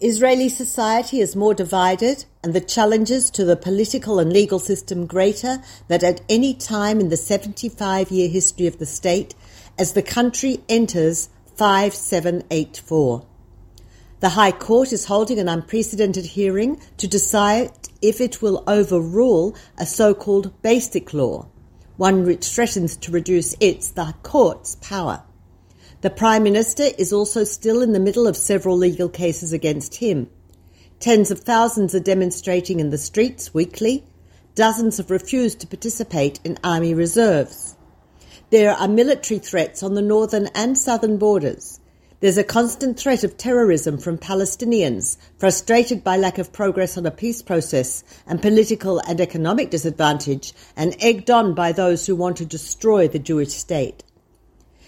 Israeli society is more divided and the challenges to the political and legal system greater than at any time in the 75 year history of the state as the country enters 5784. The High Court is holding an unprecedented hearing to decide if it will overrule a so called basic law, one which threatens to reduce its, the court's, power. The Prime Minister is also still in the middle of several legal cases against him. Tens of thousands are demonstrating in the streets weekly. Dozens have refused to participate in army reserves. There are military threats on the northern and southern borders. There's a constant threat of terrorism from Palestinians, frustrated by lack of progress on a peace process and political and economic disadvantage, and egged on by those who want to destroy the Jewish state.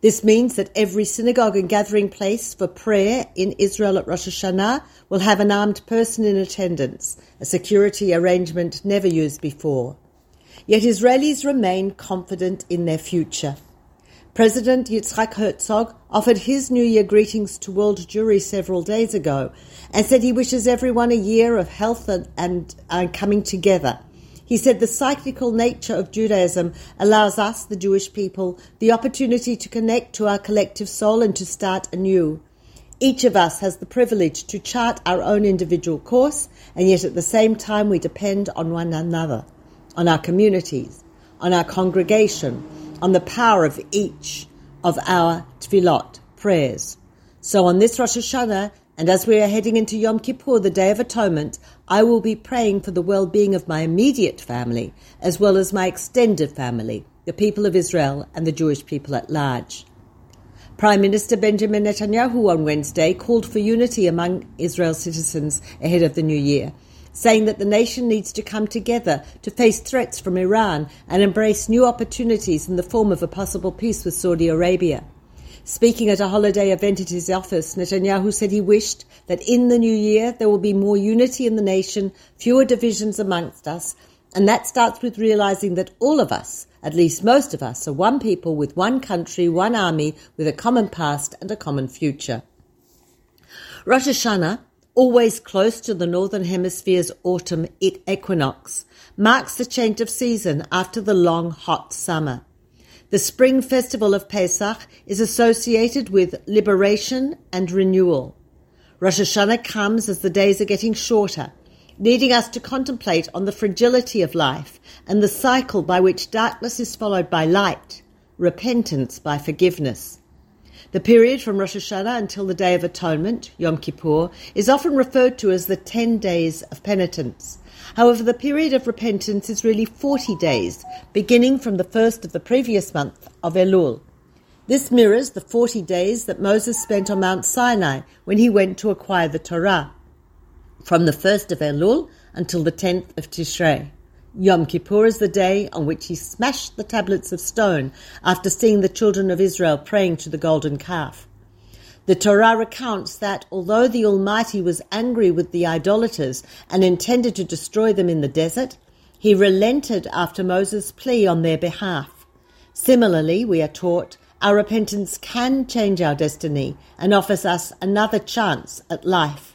This means that every synagogue and gathering place for prayer in Israel at Rosh Hashanah will have an armed person in attendance, a security arrangement never used before. Yet Israelis remain confident in their future. President Yitzhak Herzog offered his New Year greetings to world Jewry several days ago and said he wishes everyone a year of health and, and, and coming together. He said the cyclical nature of Judaism allows us, the Jewish people, the opportunity to connect to our collective soul and to start anew. Each of us has the privilege to chart our own individual course, and yet at the same time we depend on one another, on our communities, on our congregation, on the power of each of our tefillot, prayers. So on this Rosh Hashanah, and as we are heading into Yom Kippur, the Day of Atonement, I will be praying for the well-being of my immediate family, as well as my extended family, the people of Israel and the Jewish people at large. Prime Minister Benjamin Netanyahu on Wednesday called for unity among Israel's citizens ahead of the new year saying that the nation needs to come together to face threats from Iran and embrace new opportunities in the form of a possible peace with Saudi Arabia. Speaking at a holiday event at his office, Netanyahu said he wished that in the new year there will be more unity in the nation, fewer divisions amongst us, and that starts with realizing that all of us, at least most of us, are one people with one country, one army, with a common past and a common future. Rosh Hashanah, always close to the Northern Hemisphere's autumn equinox, marks the change of season after the long, hot summer. The spring festival of Pesach is associated with liberation and renewal. Rosh Hashanah comes as the days are getting shorter, leading us to contemplate on the fragility of life and the cycle by which darkness is followed by light, repentance by forgiveness. The period from Rosh Hashanah until the Day of Atonement, Yom Kippur, is often referred to as the 10 days of penitence. However, the period of repentance is really 40 days, beginning from the first of the previous month of Elul. This mirrors the 40 days that Moses spent on Mount Sinai when he went to acquire the Torah, from the first of Elul until the 10th of Tishrei. Yom Kippur is the day on which he smashed the tablets of stone after seeing the children of Israel praying to the golden calf. The Torah recounts that although the Almighty was angry with the idolaters and intended to destroy them in the desert, he relented after Moses' plea on their behalf. Similarly, we are taught our repentance can change our destiny and offers us another chance at life.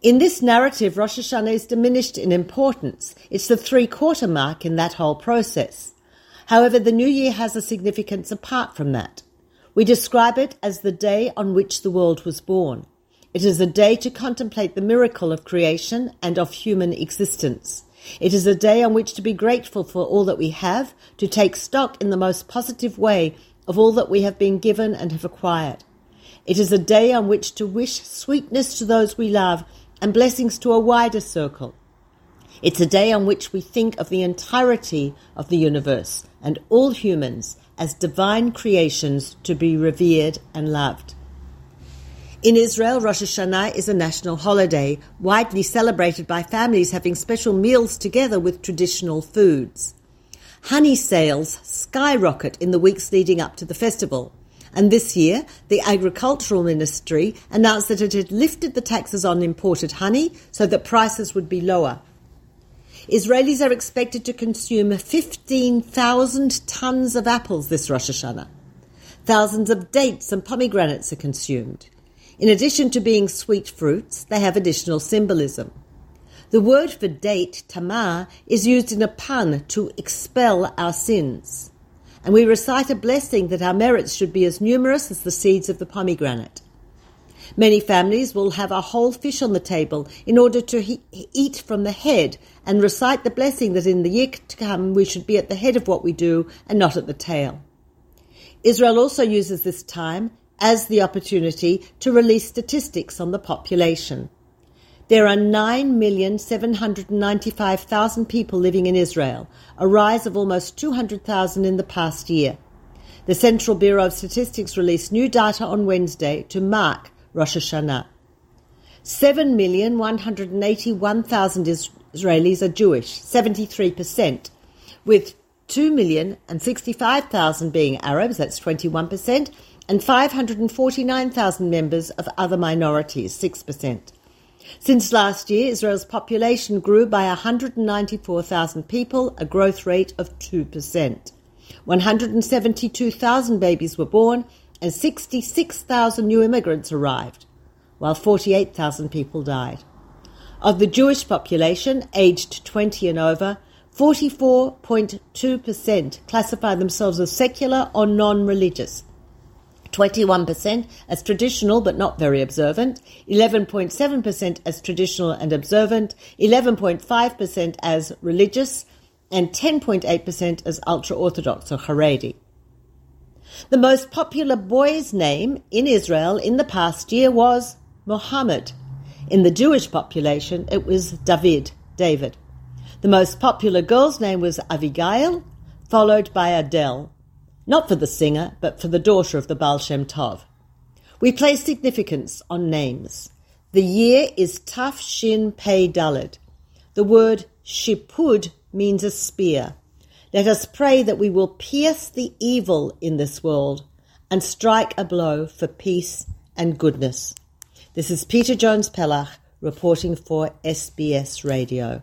In this narrative, Rosh Hashanah is diminished in importance. It's the three quarter mark in that whole process. However, the new year has a significance apart from that. We describe it as the day on which the world was born. It is a day to contemplate the miracle of creation and of human existence. It is a day on which to be grateful for all that we have, to take stock in the most positive way of all that we have been given and have acquired. It is a day on which to wish sweetness to those we love and blessings to a wider circle. It's a day on which we think of the entirety of the universe and all humans as divine creations to be revered and loved. In Israel, Rosh Hashanah is a national holiday, widely celebrated by families having special meals together with traditional foods. Honey sales skyrocket in the weeks leading up to the festival. And this year, the Agricultural Ministry announced that it had lifted the taxes on imported honey so that prices would be lower. Israelis are expected to consume 15,000 tons of apples this Rosh Hashanah. Thousands of dates and pomegranates are consumed. In addition to being sweet fruits, they have additional symbolism. The word for date, tamar, is used in a pun to expel our sins. And we recite a blessing that our merits should be as numerous as the seeds of the pomegranate. Many families will have a whole fish on the table in order to he- eat from the head and recite the blessing that in the year to come we should be at the head of what we do and not at the tail. Israel also uses this time as the opportunity to release statistics on the population. There are 9,795,000 people living in Israel, a rise of almost 200,000 in the past year. The Central Bureau of Statistics released new data on Wednesday to mark Rosh Hashanah. 7,181,000 Israelis are Jewish, 73%, with 2,065,000 being Arabs, that's 21%, and 549,000 members of other minorities, 6%. Since last year, Israel's population grew by 194,000 people, a growth rate of 2%. 172,000 babies were born and 66,000 new immigrants arrived, while 48,000 people died. Of the Jewish population aged 20 and over, 44.2% classify themselves as secular or non religious, 21% as traditional but not very observant, 11.7% as traditional and observant, 11.5% as religious, and 10.8% as ultra Orthodox or Haredi. The most popular boy's name in Israel in the past year was Mohammed. In the Jewish population, it was David, David. The most popular girl's name was Abigail, followed by Adele not for the singer, but for the daughter of the Baal Shem Tov. We place significance on names. The year is Taf Shin Pei Dalid. The word shipud means a spear. Let us pray that we will pierce the evil in this world and strike a blow for peace and goodness. This is Peta Jones Pelach reporting for SBS Radio.